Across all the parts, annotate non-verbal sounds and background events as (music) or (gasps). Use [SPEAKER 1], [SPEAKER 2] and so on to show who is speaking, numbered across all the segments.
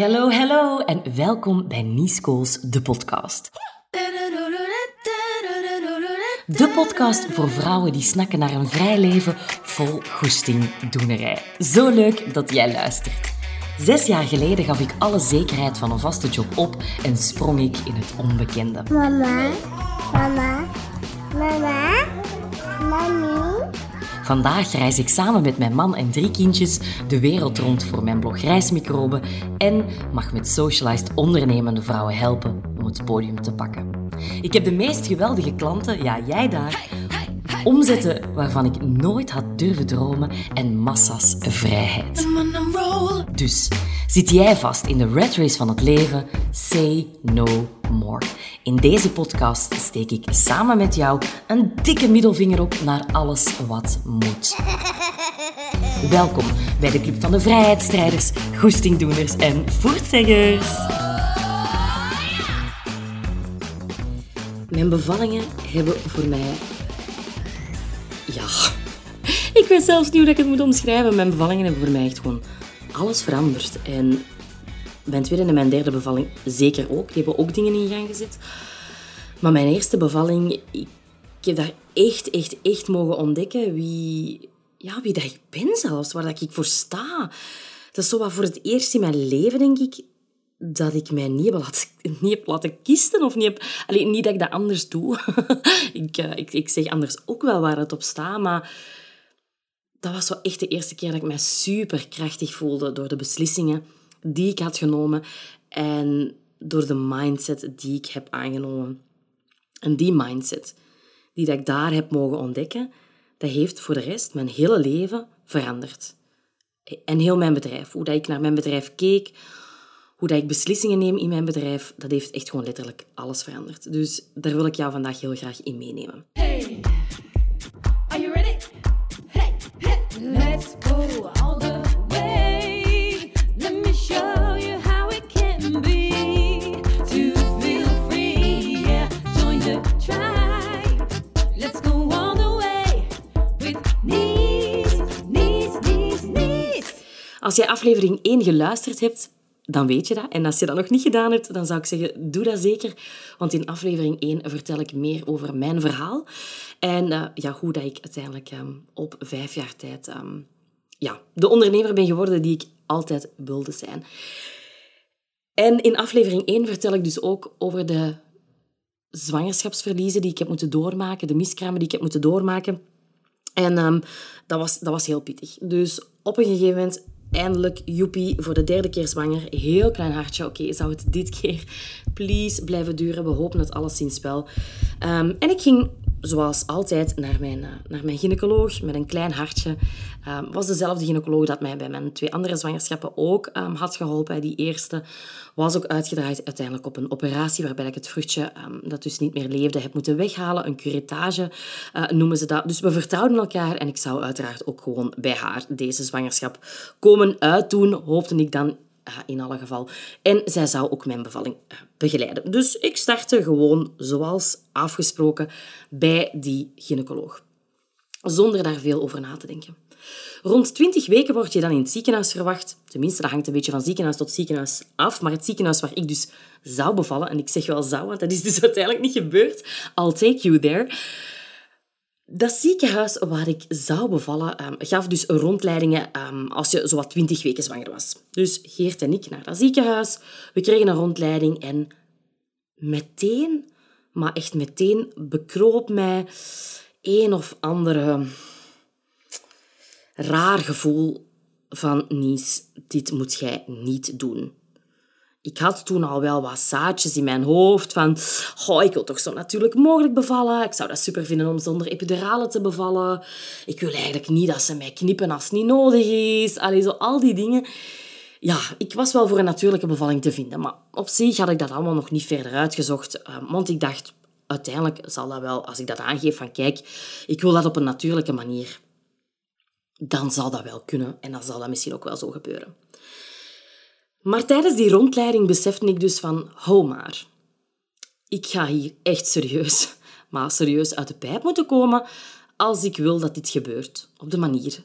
[SPEAKER 1] Hallo, hallo en welkom bij Niescools, de podcast. De podcast voor vrouwen die snakken naar een vrij leven vol goesting doenerij. Zo leuk dat jij luistert. Zes jaar geleden gaf ik alle zekerheid van een vaste job op en sprong ik in het onbekende.
[SPEAKER 2] Mama, mama, mama.
[SPEAKER 1] Vandaag reis ik samen met mijn man en drie kindjes de wereld rond voor mijn blog Reismicroben en mag met Socialized ondernemende vrouwen helpen om het podium te pakken. Ik heb de meest geweldige klanten, ja jij daar, omzetten waarvan ik nooit had durven dromen en massa's vrijheid. Dus zit jij vast in de red race van het leven? Say no more. In deze podcast steek ik samen met jou een dikke middelvinger op naar alles wat moet. Welkom bij de Club van de Vrijheidsstrijders, Goestingdoeners en Voortzeggers. Mijn bevallingen hebben voor mij... Ja, ik weet zelfs niet hoe ik het moet omschrijven. Mijn bevallingen hebben voor mij echt gewoon alles veranderd. En mijn tweede en mijn derde bevalling zeker ook. Die hebben ook dingen in gang gezet. Maar mijn eerste bevalling, ik, heb daar echt, echt, echt mogen ontdekken wie, ja, wie dat ik ben zelfs. Waar dat ik voor sta. Dat is zo wat voor het eerst in mijn leven, denk ik, dat ik mij niet heb laten, niet heb laten kisten. Of niet, heb, allee, niet dat ik dat anders doe. (laughs) ik, eh, ik, ik zeg anders ook wel waar het op staat, maar dat was zo echt de eerste keer dat ik mij super krachtig voelde door de beslissingen die ik had genomen en door de mindset die ik heb aangenomen. En die mindset die dat ik daar heb mogen ontdekken, dat heeft voor de rest mijn hele leven veranderd. En heel mijn bedrijf. Hoe dat ik naar mijn bedrijf keek, hoe dat ik beslissingen neem in mijn bedrijf, dat heeft echt gewoon letterlijk alles veranderd. Dus daar wil ik jou vandaag heel graag in meenemen.
[SPEAKER 3] Hey, are you ready? Hey, hey, let's go all the way. Let me show you how it can be to feel free. Yeah, join the tribe. Let's go all the way with knees, knees, knees, knees.
[SPEAKER 1] Als jij aflevering 1 geluisterd hebt, dan weet je dat. En als je dat nog niet gedaan hebt, dan zou ik zeggen, doe dat zeker. Want in aflevering 1 vertel ik meer over mijn verhaal. En eh, ja, hoe dat ik uiteindelijk ehm, op vijf jaar tijd ehm, ja, de ondernemer ben geworden die ik altijd wilde zijn. En in aflevering 1 vertel ik dus ook over de zwangerschapsverliezen die ik heb moeten doormaken, de miskramen die ik heb moeten doormaken. En ehm, dat, was, dat was heel pittig. Dus op een gegeven moment, eindelijk, joepie, voor de derde keer zwanger. Heel klein hartje. Oké, zou het dit keer please blijven duren? We hopen het alleszins wel. Ehm, en ik ging, zoals altijd, naar mijn, eh, naar mijn gynaecoloog met een klein hartje. Um, was dezelfde gynaecoloog dat mij bij mijn twee andere zwangerschappen ook ehm, had geholpen. Die eerste was ook uitgedraaid uiteindelijk op een operatie waarbij ik het vruchtje ehm, dat dus niet meer leefde heb moeten weghalen. Een curettage eh, noemen ze dat. Dus we vertrouwden elkaar en ik zou uiteraard ook gewoon bij haar deze zwangerschap komen uitdoen, hoopte ik dan in alle geval. En zij zou ook mijn bevalling eh, begeleiden. Dus ik startte gewoon zoals afgesproken bij die gynaecoloog. Zonder daar veel over na te denken. Rond 20 weken word je dan in het ziekenhuis verwacht. Tenminste, dat hangt een beetje van ziekenhuis tot ziekenhuis af. Maar het ziekenhuis waar ik dus zou bevallen, en ik zeg wel zou, want dat is dus (laughs) uiteindelijk niet gebeurd. I'll take you there. Dat ziekenhuis waar ik zou bevallen, ehm, gaf dus rondleidingen ehm, als je zowat 20 weken zwanger was. Dus Geert en ik naar dat ziekenhuis. We kregen een rondleiding en meteen, maar echt meteen, bekroop mij een of andere raar gevoel van Nies, dit moet jij niet doen. Ik had toen al wel wat zaadjes in mijn hoofd van, goh, ik wil toch zo natuurlijk mogelijk bevallen. Ik zou dat super vinden om zonder epidurale te bevallen. Ik wil eigenlijk niet dat ze mij knippen als het niet nodig is. Allee, zo al die dingen. Ja, ik was wel voor een natuurlijke bevalling te vinden, maar op zich had ik dat allemaal nog niet verder uitgezocht, eh, want ik dacht, uiteindelijk zal dat wel, als ik dat aangeef van, kijk, ik wil dat op een natuurlijke manier, dan zal dat wel kunnen en dan zal dat misschien ook wel zo gebeuren. Maar tijdens die rondleiding besefte ik dus van, hou maar. Ik ga hier echt serieus, (laughs) maar serieus uit de pijp moeten komen als ik wil dat dit gebeurt op de manier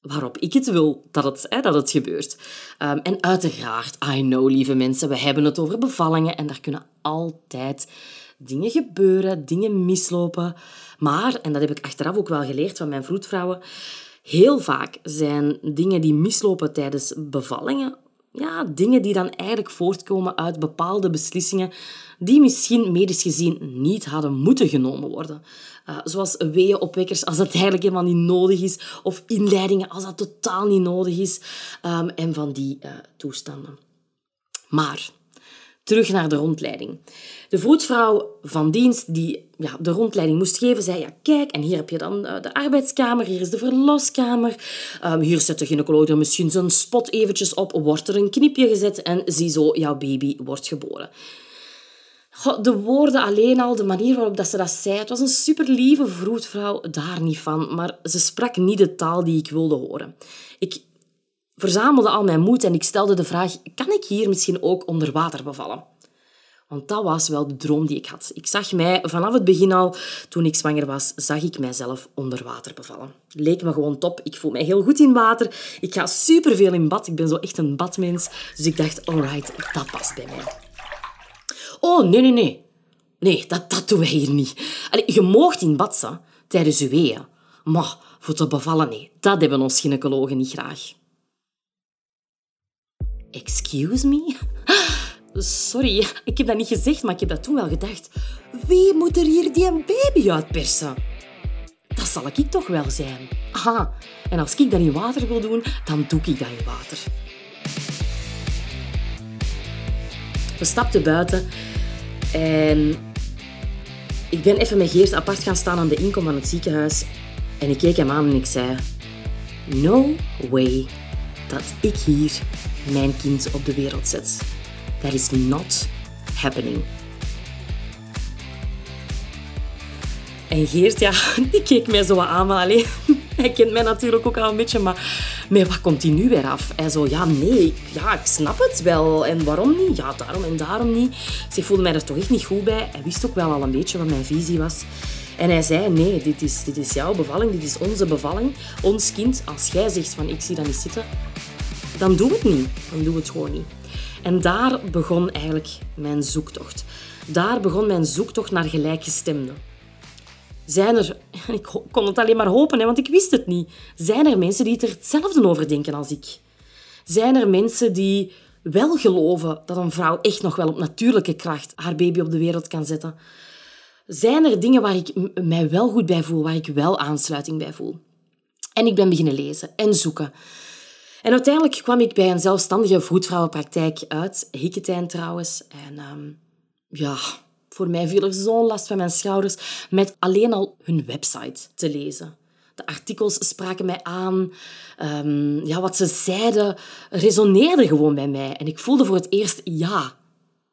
[SPEAKER 1] waarop ik het wil dat het, hè, dat het gebeurt. Ehm, en uiteraard, I know, lieve mensen, we hebben het over bevallingen en daar kunnen altijd dingen gebeuren, dingen mislopen. Maar, en dat heb ik achteraf ook wel geleerd van mijn vroedvrouwen, heel vaak zijn dingen die mislopen tijdens bevallingen ja, dingen die dan eigenlijk voortkomen uit bepaalde beslissingen die misschien medisch gezien niet hadden moeten genomen worden. Uh, zoals weeënopwekkers als dat eigenlijk helemaal niet nodig is, of inleidingen als dat totaal niet nodig is, um, en van die uh, toestanden. Maar terug naar de rondleiding. De voetvrouw van dienst die ja, de rondleiding moest geven, zei, ja, kijk, en hier heb je dan eh, de arbeidskamer, hier is de verloskamer, um, hier zet de gynaecoloog misschien zijn spot eventjes op, wordt er een knipje gezet en ziezo, jouw baby wordt geboren. de woorden alleen al, de manier waarop dat ze dat zei, het was een super lieve vroedvrouw, daar niet van, maar ze sprak niet de taal die ik wilde horen. Ik verzamelde al mijn moed en ik stelde de vraag, kan ik hier misschien ook onder water bevallen? Want dat was wel de droom die ik had. Ik zag mij vanaf het begin al, toen ik zwanger was, zag ik mijzelf onder water bevallen. Leek me gewoon top. Ik voel mij heel goed in water. Ik ga superveel in bad. Ik ben zo echt een badmens. Dus ik dacht, alright, dat past bij mij. Oh, nee, nee, nee. Nee, dat, dat doen wij hier niet. Je moogt in bad tijdens je weeën. Maar voor te bevallen, nee, dat hebben ons gynaecologen niet graag. Excuse me? (gasps) Sorry, ik heb dat niet gezegd, maar ik heb dat toen wel gedacht. Wie moet er hier die een baby uitpersen? Dat zal ik toch wel zijn. Aha, en als ik dat in water wil doen, dan doe ik dat in water. We stapten buiten en ik ben even met Geert apart gaan staan aan de inkom van het ziekenhuis. En ik keek hem aan en ik zei... No way dat ik hier mijn kind op de wereld zet. That is not happening. En Geert, ja, (laughs) die keek mij zo aan, maar alleen, (laughs) hij kent mij natuurlijk ook al een beetje, maar, maar wat komt hij nu weer af? Hij zo, ja, nee, ja, ik snap het wel. En waarom niet? Ja, daarom en daarom niet. Ik voelde mij er toch echt niet goed bij. Hij wist ook wel al een beetje wat mijn visie was. En hij zei, nee, dit is, dit is jouw bevalling, dit is onze bevalling, ons kind. Als jij zegt van, ik zie dat niet zitten, dan doe het niet. Dan doe het gewoon niet. En daar begon eigenlijk mijn zoektocht. Daar begon mijn zoektocht naar gelijkgestemden. Zijn er, (laughs) ik kon het alleen maar hopen, want ik wist het niet, zijn er mensen die er hetzelfde over denken als ik? Zijn er mensen die wel geloven dat een vrouw echt nog wel op natuurlijke kracht haar baby op de wereld kan zetten? Zijn er dingen waar ik mij wel goed bij voel, waar ik wel aansluiting bij voel? En ik ben beginnen lezen en zoeken. En uiteindelijk kwam ik bij een zelfstandige voetvrouwenpraktijk uit, Hikketijn trouwens. En um, ja, voor mij viel er zo'n last van mijn schouders met alleen al hun website te lezen. De artikels spraken mij aan. Um, ja, wat ze zeiden resoneerde gewoon bij mij. En ik voelde voor het eerst, ja,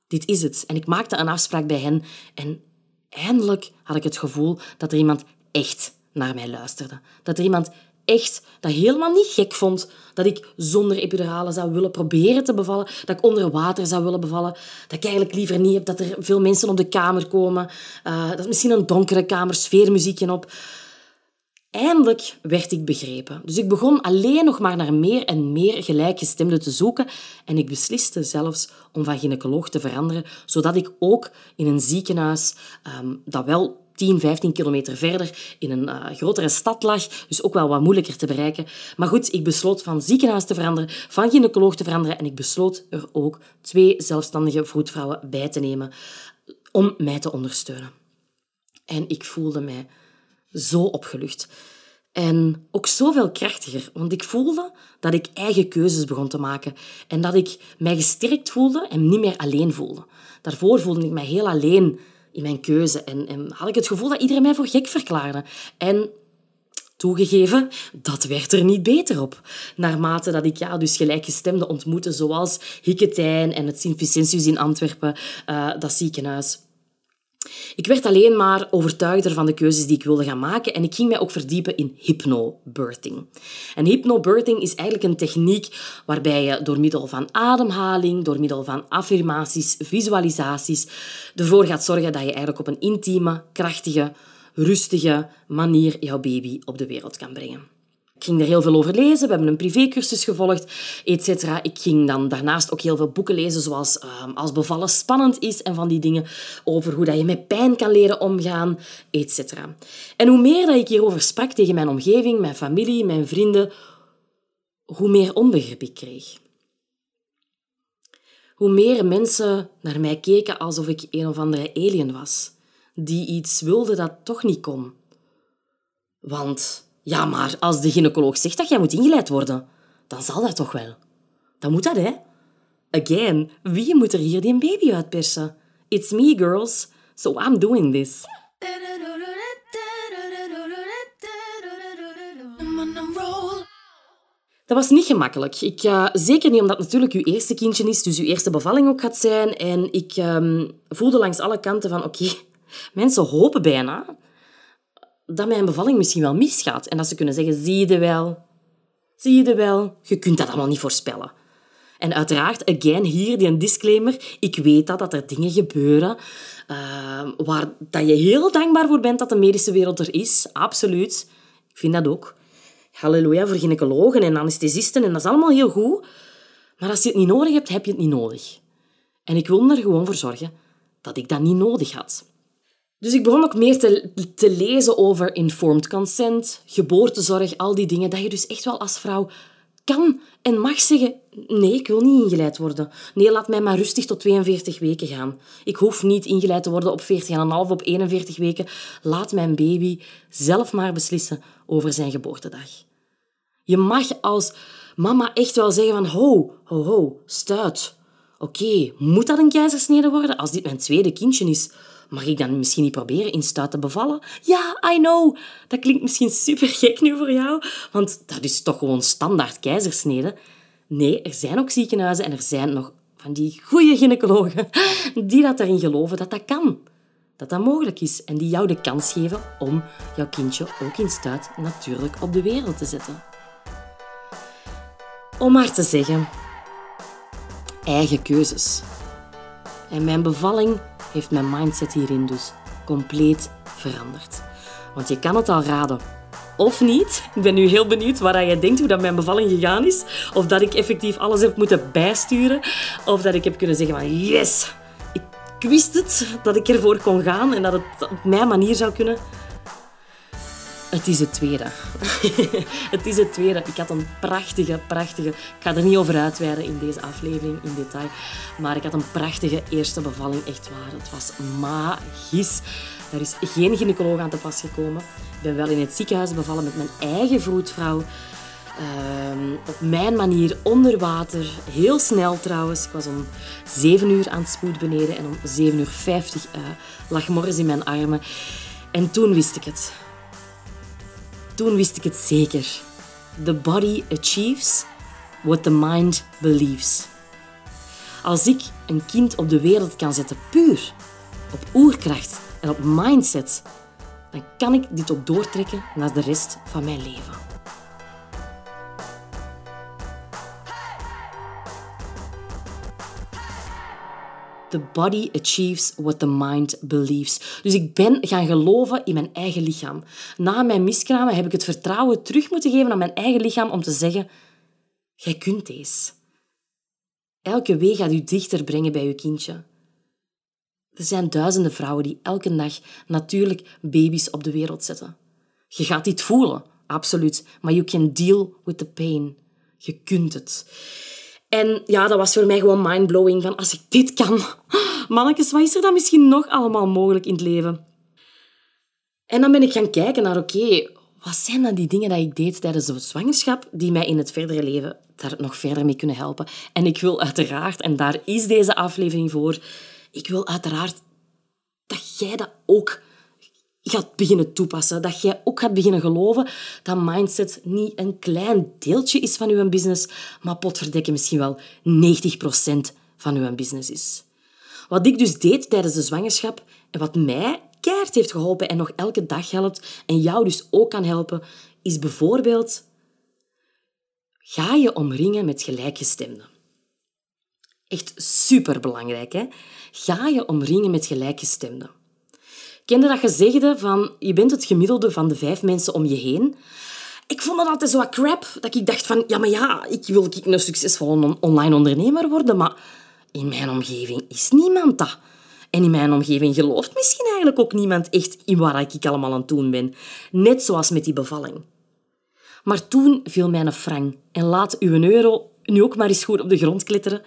[SPEAKER 1] dit is het. En ik maakte een afspraak bij hen. En eindelijk had ik het gevoel dat er iemand echt naar mij luisterde. Dat er iemand echt dat helemaal niet gek vond dat ik zonder epidurale zou willen proberen te bevallen, dat ik onder water zou willen bevallen, dat ik eigenlijk liever niet heb dat er veel mensen op de kamer komen, uh, dat is misschien een donkere kamer, sfeermuziekje op. Eindelijk werd ik begrepen. Dus ik begon alleen nog maar naar meer en meer gelijkgestemden te zoeken en ik besliste zelfs om van gynaecoloog te veranderen, zodat ik ook in een ziekenhuis um, dat wel 10, 15 kilometer verder in een uh, grotere stad lag. Dus ook wel wat moeilijker te bereiken. Maar goed, ik besloot van ziekenhuis te veranderen, van gynaecoloog te veranderen. En ik besloot er ook twee zelfstandige vroedvrouwen bij te nemen om mij te ondersteunen. En ik voelde mij zo opgelucht. En ook zoveel krachtiger, want ik voelde dat ik eigen keuzes begon te maken en dat ik mij gesterkt voelde en niet meer alleen voelde. Daarvoor voelde ik mij heel alleen in mijn keuze. En, en had ik het gevoel dat iedereen mij voor gek verklaarde. En Toegegeven, dat werd er niet beter op. Naarmate dat ik ja, dus gelijkgestemden ontmoette, zoals Hikketijn en het Sint-Vicentius in Antwerpen, uh, dat ziekenhuis. Ik werd alleen maar overtuigder van de keuzes die ik wilde gaan maken en ik ging mij ook verdiepen in hypnobirthing. En hypnobirthing is eigenlijk een techniek waarbij je door middel van ademhaling, door middel van affirmaties, visualisaties, ervoor gaat zorgen dat je eigenlijk op een intieme, krachtige, rustige manier jouw baby op de wereld kan brengen. Ik ging er heel veel over lezen. We hebben een privécursus gevolgd, et cetera. Ik ging dan daarnaast ook heel veel boeken lezen, zoals ehm, Als bevallen spannend is en van die dingen over hoe dat je met pijn kan leren omgaan, et cetera. En hoe meer dat ik hierover sprak tegen mijn omgeving, mijn familie, mijn vrienden, hoe meer onbegrip ik kreeg. Hoe meer mensen naar mij keken alsof ik een of andere alien was, die iets wilde dat toch niet kon. Want ja, maar als de gynaecoloog zegt dat jij moet ingeleid worden, dan zal dat toch wel. Dan moet dat, hè? Again, wie moet er hier die baby uitpersen? It's me, girls. So I'm doing this. Dat was niet gemakkelijk. Ik, eh, zeker niet omdat natuurlijk uw eerste kindje is, dus uw eerste bevalling ook gaat zijn. En ik ehm, voelde langs alle kanten van, oké, (laughs) mensen hopen bijna dat mijn bevalling misschien wel misgaat. En dat ze kunnen zeggen, zie je wel, zie je wel, je kunt dat allemaal niet voorspellen. En uiteraard, again, hier die een disclaimer. Ik weet dat, dat er dingen gebeuren uh, waar dat je heel dankbaar voor bent dat de medische wereld er is. Absoluut. Ik vind dat ook. Halleluja voor gynaecologen en anesthesisten en dat is allemaal heel goed. Maar als je het niet nodig hebt, heb je het niet nodig. En ik wil er gewoon voor zorgen dat ik dat niet nodig had. Dus ik begon ook meer te, te lezen over informed consent, geboortezorg, al die dingen, dat je dus echt wel als vrouw kan en mag zeggen, nee, ik wil niet ingeleid worden. Nee, laat mij maar rustig tot 42 weken gaan. Ik hoef niet ingeleid te worden op 40,5 op 41 weken. Laat mijn baby zelf maar beslissen over zijn geboortedag. Je mag als mama echt wel zeggen van, ho, ho, ho, stuit. Oké, moet dat een keizersnede worden als dit mijn tweede kindje is? Mag ik dan misschien niet proberen in stuit te bevallen? Ja, I know. Dat klinkt misschien super gek nu voor jou, want dat is toch gewoon standaard keizersnede. Nee, er zijn ook ziekenhuizen en er zijn nog van die goede gynaecologen die dat erin geloven dat dat kan. Dat dat mogelijk is en die jou de kans geven om jouw kindje ook in stuit natuurlijk op de wereld te zetten. Om maar te zeggen, eigen keuzes. En mijn bevalling heeft mijn mindset hierin dus compleet veranderd. Want je kan het al raden. Of niet. Ik ben nu heel benieuwd waar je denkt hoe dat mijn bevalling gegaan is. Of dat ik effectief alles heb moeten bijsturen. Of dat ik heb kunnen zeggen van yes, ik wist het dat ik ervoor kon gaan en dat het op mijn manier zou kunnen. Het is het tweede. (laughs) het is het tweede. Ik had een prachtige, prachtige... Ik ga er niet over uitweiden in deze aflevering in detail. Maar ik had een prachtige eerste bevalling. Echt waar. Het was magisch. Er is geen gynaecoloog aan te pas gekomen. Ik ben wel in het ziekenhuis bevallen met mijn eigen vroedvrouw. Ehm, op mijn manier, onder water. Heel snel trouwens. Ik was om 7 uur aan het spoed beneden. En om 7 uur 50 uh, lag Morris in mijn armen. En toen wist ik het. Toen wist ik het zeker. The body achieves what the mind believes. Als ik een kind op de wereld kan zetten puur op oerkracht en op mindset, dan kan ik dit ook doortrekken naar de rest van mijn leven. The body achieves what the mind believes. Dus ik ben gaan geloven in mijn eigen lichaam. Na mijn miskramen heb ik het vertrouwen terug moeten geven aan mijn eigen lichaam om te zeggen: Jij kunt deze. Elke week gaat u dichter brengen bij uw kindje. Er zijn duizenden vrouwen die elke dag natuurlijk baby's op de wereld zetten. Je gaat dit voelen, absoluut, maar you can deal with the pain. Je kunt het. En ja, dat was voor mij gewoon mindblowing. Van als ik dit kan, (gasps) mannetjes, wat is er dan misschien nog allemaal mogelijk in het leven? En dan ben ik gaan kijken naar, oké, wat zijn dan die dingen die ik deed tijdens de zwangerschap die mij in het verdere leven daar nog verder mee kunnen helpen? En ik wil uiteraard, en daar is deze aflevering voor, ik wil uiteraard dat jij dat ook gaat beginnen toepassen. Dat jij ook gaat beginnen geloven dat mindset niet een klein deeltje is van je business, maar potverdekken misschien wel 90% van je business is. Wat ik dus deed tijdens de zwangerschap en wat mij keihard heeft geholpen en nog elke dag helpt en jou dus ook kan helpen, is bijvoorbeeld ga je omringen met gelijkgestemden. Echt superbelangrijk, hè? Ga je omringen met gelijkgestemden. Kende dat gezegde van je bent het gemiddelde van de vijf mensen om je heen? ik vond dat altijd zo crap. Dat ik dacht van, ja, maar ja, ik wil ik een succesvolle on- online ondernemer worden, maar in mijn omgeving is niemand dat. En in mijn omgeving gelooft misschien eigenlijk ook niemand echt in wat ik allemaal aan het doen ben. Net zoals met die bevalling. Maar toen viel mij een frank. En laat uw euro nu ook maar eens goed op de grond kletteren.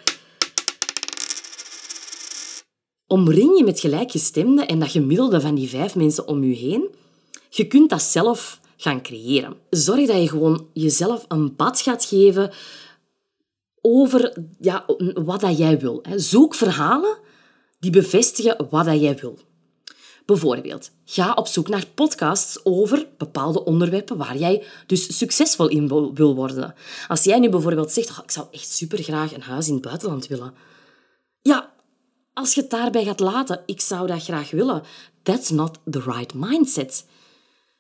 [SPEAKER 1] Omring je met gelijkgestemden en dat gemiddelde van die vijf mensen om je heen. Je kunt dat zelf gaan creëren. Zorg dat je gewoon jezelf een bad gaat geven over ja, wat dat jij wil. Zoek verhalen die bevestigen wat dat jij wil. Bijvoorbeeld, ga op zoek naar podcasts over bepaalde onderwerpen waar jij dus succesvol in wil- worden. Als jij nu bijvoorbeeld zegt, "Oh, ik zou echt supergraag een huis in het buitenland willen. Ja, als je het daarbij gaat laten, ik zou dat graag willen. That's not the right mindset.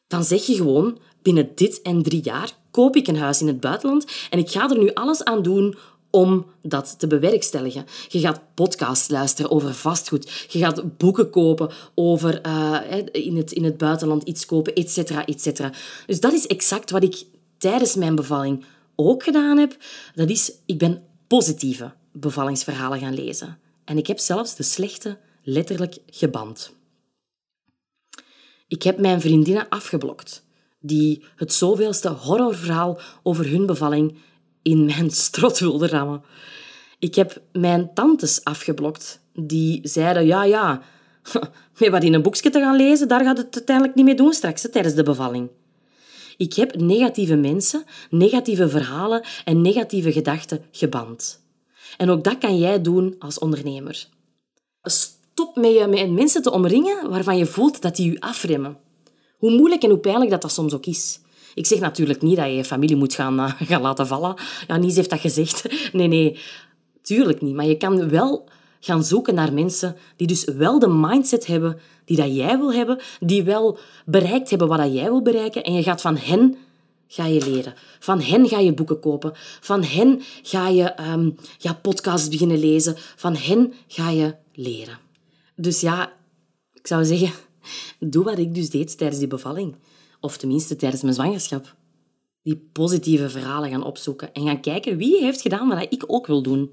[SPEAKER 1] Dan zeg je gewoon, binnen dit en drie jaar koop ik een huis in het buitenland en ik ga er nu alles aan doen om dat te bewerkstelligen. Je gaat podcasts luisteren over vastgoed. Je gaat boeken kopen over eh, in, het, in het buitenland iets kopen, et cetera, et cetera. Dus dat is exact wat ik tijdens mijn bevalling ook gedaan heb. Dat is, ik ben positieve bevallingsverhalen gaan lezen. En ik heb zelfs de slechte letterlijk geband. Ik heb mijn vriendinnen afgeblokt, die het zoveelste horrorverhaal over hun bevalling in mijn strot wilden rammen. Ik heb mijn tantes afgeblokt, die zeiden, ja, ja, (laughs) met wat in een boekje te gaan lezen, daar gaat het uiteindelijk niet mee doen straks, tijdens de bevalling. Ik heb negatieve mensen, negatieve verhalen en negatieve gedachten geband. En ook dat kan jij doen als ondernemer. Stop met je met mensen te omringen waarvan je voelt dat die je afremmen. Hoe moeilijk en hoe pijnlijk dat, dat soms ook is. Ik zeg natuurlijk niet dat je je familie moet gaan, eh, (laughs) gaan laten vallen. Ja, heeft dat gezegd. (laughs) Nee, nee, tuurlijk niet. Maar je kan wel gaan zoeken naar mensen die dus wel de mindset hebben die dat jij wil hebben, die wel bereikt hebben wat dat jij wil bereiken. En je gaat van hen ga je leren. Van hen ga je boeken kopen. Van hen ga je ehm, ja, podcasts beginnen lezen. Van hen ga je leren. Dus ja, ik zou zeggen, (laughs) doe wat ik dus deed tijdens die bevalling. Of tenminste tijdens mijn zwangerschap. Die positieve verhalen gaan opzoeken en gaan kijken wie heeft gedaan wat ik ook wil doen.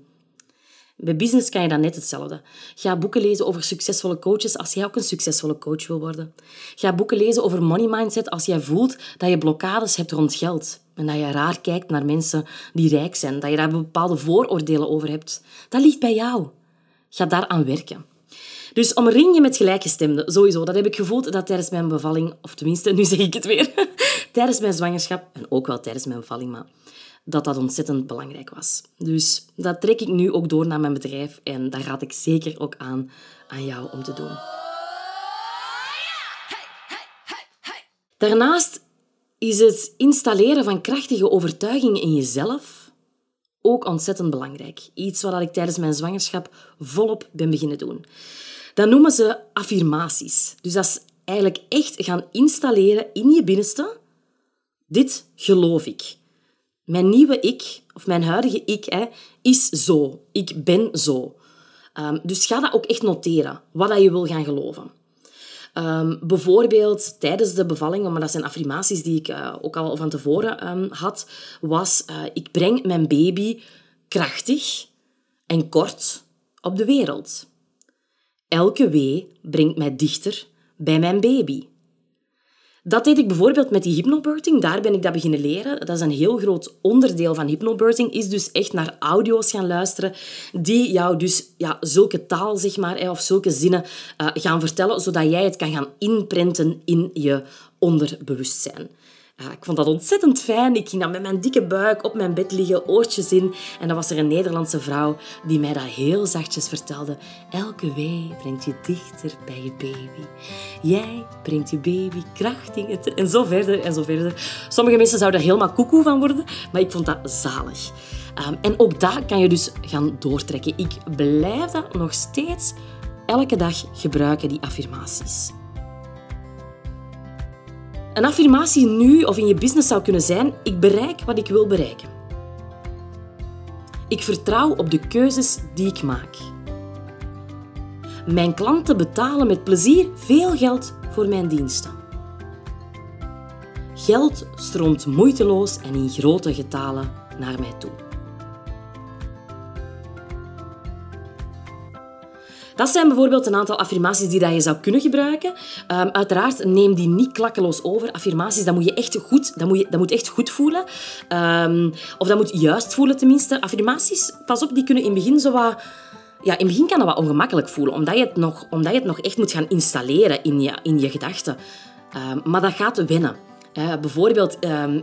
[SPEAKER 1] Bij business kan je dan net hetzelfde. Ga boeken lezen over succesvolle coaches als jij ook een succesvolle coach wil worden. Ga boeken lezen over money mindset als jij voelt dat je blokkades hebt rond geld. En dat je raar kijkt naar mensen die rijk zijn. Dat je daar bepaalde vooroordelen over hebt. Dat ligt bij jou. Ga daaraan werken. Dus omring je met gelijkgestemden, sowieso. Dat heb ik gevoeld dat tijdens mijn bevalling, of tenminste, nu zeg ik het weer, (laughs) tijdens mijn zwangerschap, en ook wel tijdens mijn bevalling, maar dat dat ontzettend belangrijk was. Dus dat trek ik nu ook door naar mijn bedrijf en dat raad ik zeker ook aan aan jou om te doen. Daarnaast is het installeren van krachtige overtuigingen in jezelf ook ontzettend belangrijk. Iets wat ik tijdens mijn zwangerschap volop ben beginnen doen. Dat noemen ze affirmaties. Dus dat is eigenlijk echt gaan installeren in je binnenste. Dit geloof ik. Mijn nieuwe ik, of mijn huidige ik, hè, is zo. Ik ben zo. Ehm, dus ga dat ook echt noteren, wat dat je wil gaan geloven. Ehm, bijvoorbeeld tijdens de bevalling, maar dat zijn affirmaties die ik eh, ook al van tevoren ehm, had, was eh, ik breng mijn baby krachtig en kort op de wereld. Elke wee brengt mij dichter bij mijn baby. Dat deed ik bijvoorbeeld met die hypnobirthing. Daar ben ik dat beginnen leren. Dat is een heel groot onderdeel van hypnobirthing. Is dus echt naar audio's gaan luisteren die jou dus ja, zulke taal, zeg maar, of zulke zinnen eh, gaan vertellen, zodat jij het kan gaan inprenten in je onderbewustzijn. Ja, ik vond dat ontzettend fijn. Ik ging dan met mijn dikke buik op mijn bed liggen, oortjes in. En dan was er een Nederlandse vrouw die mij dat heel zachtjes vertelde. Elke wee brengt je dichter bij je baby. Jij brengt je baby kracht in het... En zo verder en zo verder. Sommige mensen zouden er helemaal koekoe van worden, maar ik vond dat zalig. Um, en ook dat kan je dus gaan doortrekken. Ik blijf dat nog steeds elke dag gebruiken, die affirmaties. Een affirmatie nu of in je business zou kunnen zijn: ik bereik wat ik wil bereiken. Ik vertrouw op de keuzes die ik maak. Mijn klanten betalen met plezier veel geld voor mijn diensten. Geld stroomt moeiteloos en in grote getalen naar mij toe. Dat zijn bijvoorbeeld een aantal affirmaties die dat je zou kunnen gebruiken. Um, uiteraard, neem die niet klakkeloos over. Affirmaties, dat moet je echt goed, dat moet, je, dat moet echt goed voelen. Um, of dat moet juist voelen tenminste. Affirmaties, pas op, die kunnen in het begin zo wat... Ja, in het begin kan dat wat ongemakkelijk voelen, omdat je het nog, omdat je het nog echt moet gaan installeren in je, in je gedachten. Um, maar dat gaat wennen. Uh, bijvoorbeeld,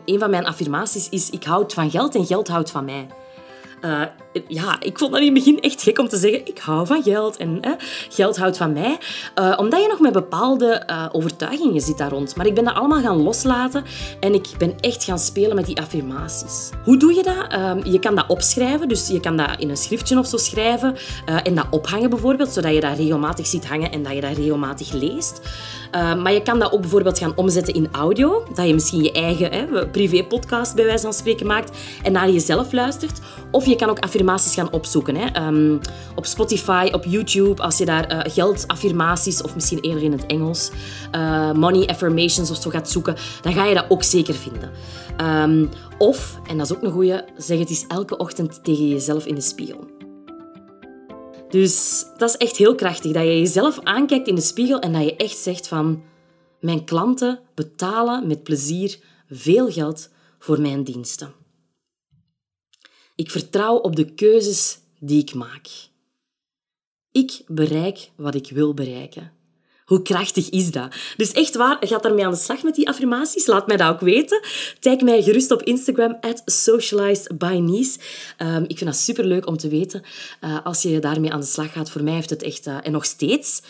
[SPEAKER 1] een van mijn affirmaties is ik houd van geld en geld houdt van mij. Uh, ja, ik vond dat in het begin echt gek om te zeggen, ik hou van geld en eh, geld houdt van mij. Uh, omdat je nog met bepaalde overtuigingen zit daar rond. Maar ik ben dat allemaal gaan loslaten en ik ben echt gaan spelen met die affirmaties. Hoe doe je dat? Ehm, je kan dat opschrijven, dus je kan dat in een schriftje of zo schrijven en dat ophangen bijvoorbeeld, zodat je dat regelmatig ziet hangen en dat je dat regelmatig leest. maar je kan dat ook bijvoorbeeld gaan omzetten in audio, dat je misschien je eigen privé-podcast bij wijze van spreken maakt en naar jezelf luistert. Of je kan ook affirmaties gaan opzoeken. Hè. Um, op Spotify, op YouTube, als je daar uh, geldaffirmaties, of misschien eerder in het Engels, uh, money affirmations of zo gaat zoeken, dan ga je dat ook zeker vinden. Um, of, en dat is ook een goeie, zeg het eens elke ochtend tegen jezelf in de spiegel. Dus dat is echt heel krachtig, dat je jezelf aankijkt in de spiegel en dat je echt zegt van... Mijn klanten betalen met plezier veel geld voor mijn diensten. Ik vertrouw op de keuzes die ik maak. Ik bereik wat ik wil bereiken. Hoe krachtig is dat? Dus echt waar, gaat daarmee aan de slag met die affirmaties? Laat mij dat ook weten. Tag mij gerust op Instagram, at socializedbyniece. Um, ik vind dat superleuk om te weten uh, als je daarmee aan de slag gaat. Voor mij heeft het echt, uh, en nog steeds,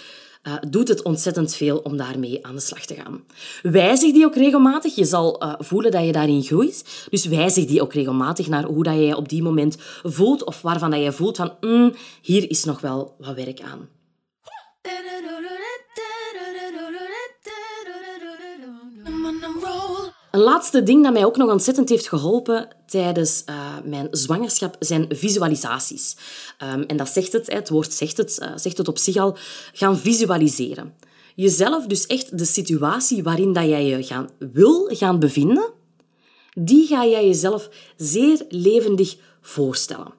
[SPEAKER 1] uh, doet het ontzettend veel om daarmee aan de slag te gaan. Wijzig die ook regelmatig. Je zal uh, voelen dat je daarin groeit. Dus wijzig die ook regelmatig naar hoe dat je je op die moment voelt of waarvan dat je voelt van mm, hier is nog wel wat werk aan. Een laatste ding dat mij ook nog ontzettend heeft geholpen tijdens uh, mijn zwangerschap zijn visualisaties. Um, en dat zegt het, het woord zegt het, uh, zegt het op zich al, gaan visualiseren. Jezelf, dus echt de situatie waarin dat jij je gaan, wil gaan bevinden, die ga jij jezelf zeer levendig voorstellen.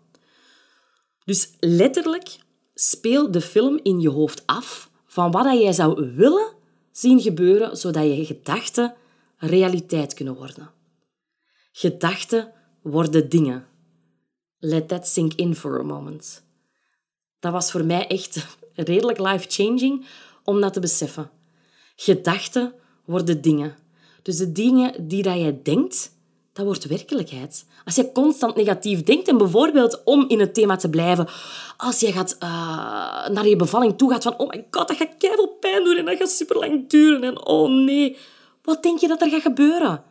[SPEAKER 1] Dus letterlijk speel de film in je hoofd af van wat dat jij zou willen zien gebeuren, zodat je gedachten realiteit kunnen worden. Gedachten worden dingen. Let that sink in for a moment. Dat was voor mij echt (laughs) redelijk life-changing om dat te beseffen. Gedachten worden dingen. Dus de dingen die dat jij denkt, dat wordt werkelijkheid. Als je constant negatief denkt en bijvoorbeeld om in het thema te blijven, als je gaat, uh, naar je bevalling toe gaat van oh my god, dat gaat keihard pijn doen en dat gaat super lang duren en oh nee, wat denk je dat er gaat gebeuren?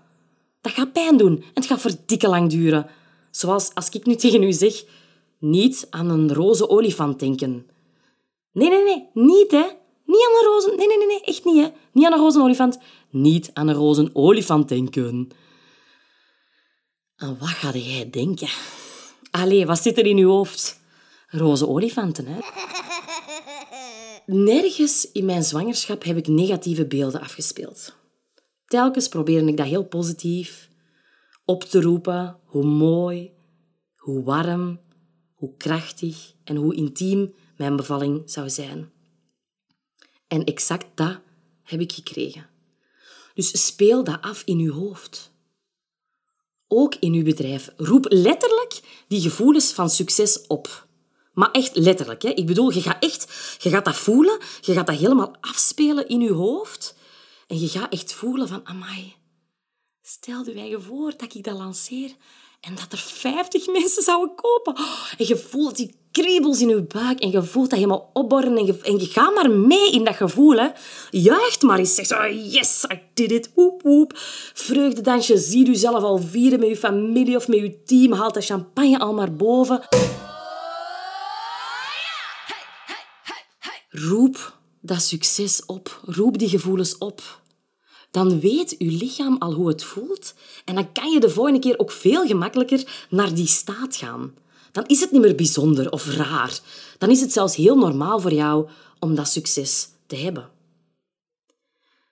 [SPEAKER 1] Dat gaat pijn doen en het gaat verdikke lang duren. Zoals als ik nu tegen u zeg, niet aan een roze olifant denken. Nee, nee, nee, niet hè. Niet aan een roze... Nee, nee, nee, nee, echt niet hè. Niet aan een roze olifant. Niet aan een roze olifant denken. Aan wat ga jij denken? Allee, wat zit er in uw hoofd? Roze olifanten, hè? Nergens in mijn zwangerschap heb ik negatieve beelden afgespeeld. Telkens probeerde ik dat heel positief op te roepen, hoe mooi, hoe warm, hoe krachtig en hoe intiem mijn bevalling zou zijn. En exact dat heb ik gekregen. Dus speel dat af in uw hoofd. Ook in uw bedrijf. Roep letterlijk die gevoelens van succes op. Maar echt letterlijk. Hè? Ik bedoel, je gaat, echt, je gaat dat voelen, je gaat dat helemaal afspelen in je hoofd. En je gaat echt voelen van, amai, stel je voor dat ik dat lanceer en dat er 50 (laughs) mensen zouden kopen. En je voelt die kriebels in je buik en je voelt dat helemaal opborren en je, en je gaat maar mee in dat gevoel. Hè. Juicht maar eens. Zeg zo, yes, I did it. Woep, woep. Vreugdedansje. Zie jezelf al vieren met je familie of met je team. Haal de champagne al maar boven. Roep dat succes op. Roep die gevoelens op dan weet je lichaam al hoe het voelt en dan kan je de volgende keer ook veel gemakkelijker naar die staat gaan. Dan is het niet meer bijzonder of raar. Dan is het zelfs heel normaal voor jou om dat succes te hebben.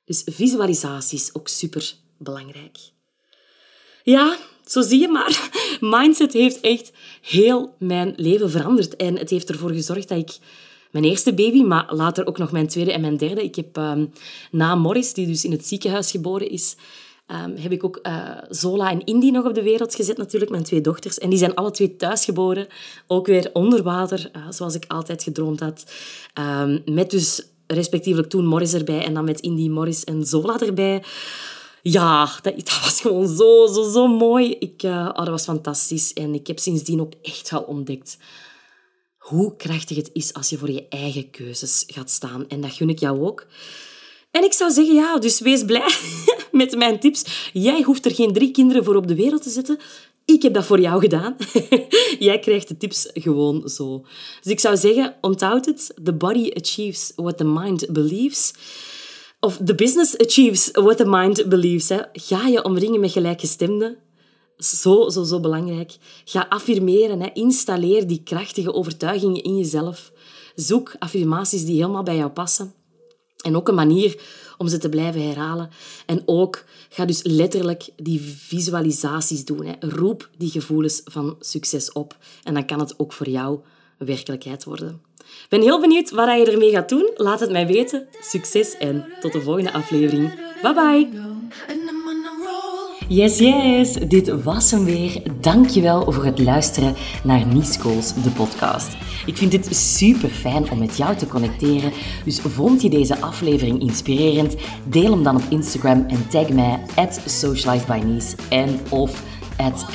[SPEAKER 1] Dus visualisatie is ook super belangrijk. Ja, zo zie je maar. (laughs) Mindset heeft echt heel mijn leven veranderd. En het heeft ervoor gezorgd dat ik mijn eerste baby, maar later ook nog mijn tweede en mijn derde. Ik heb ehm, na Morris, die dus in het ziekenhuis geboren is, ehm, heb ik ook eh, Zola en Indy nog op de wereld gezet, natuurlijk, mijn twee dochters. En die zijn alle twee thuis geboren, ook weer onder water, eh, zoals ik altijd gedroomd had. Ehm, met dus respectievelijk toen Morris erbij en dan met Indy, Morris en Zola erbij. Ja, dat, dat was gewoon zo, zo, zo mooi. Ik, eh, oh, dat was fantastisch. En ik heb sindsdien ook echt wel ontdekt hoe krachtig het is als je voor je eigen keuzes gaat staan. En dat gun ik jou ook. En ik zou zeggen, ja, dus wees blij (laughs) met mijn tips. Jij hoeft er geen drie kinderen voor op de wereld te zetten. Ik heb dat voor jou gedaan. (laughs) Jij krijgt de tips gewoon zo. Dus ik zou zeggen, onthoud het. The body achieves what the mind believes. Of the business achieves what the mind believes. Ga je omringen met gelijkgestemden. Zo, zo, zo belangrijk. Ga affirmeren. Hè. Installeer die krachtige overtuigingen in jezelf. Zoek affirmaties die helemaal bij jou passen. En ook een manier om ze te blijven herhalen. En ook ga dus letterlijk die visualisaties doen. Hè. Roep die gevoelens van succes op. En dan kan het ook voor jou werkelijkheid worden. Ik ben heel benieuwd wat je ermee gaat doen. Laat het mij weten. Succes en tot de volgende aflevering. Bye bye. Yes, yes, dit was hem weer. Dankjewel voor het luisteren naar Niescools, de podcast. Ik vind het super fijn om met jou te connecteren. Dus vond je deze aflevering inspirerend? Deel hem dan op Instagram en tag mij at socializebynies en of at.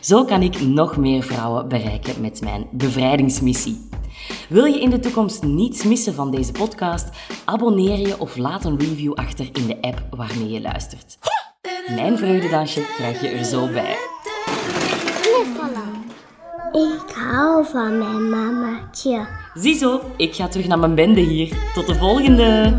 [SPEAKER 1] Zo kan ik nog meer vrouwen bereiken met mijn bevrijdingsmissie. Wil je in de toekomst niets missen van deze podcast? Abonneer je of laat een review achter in de app waarmee je luistert. Mijn vreugdedansje krijg je er zo bij.
[SPEAKER 2] Ik hou van mijn mamaatje.
[SPEAKER 1] Ziezo, ik ga terug naar mijn bende hier. Tot de volgende!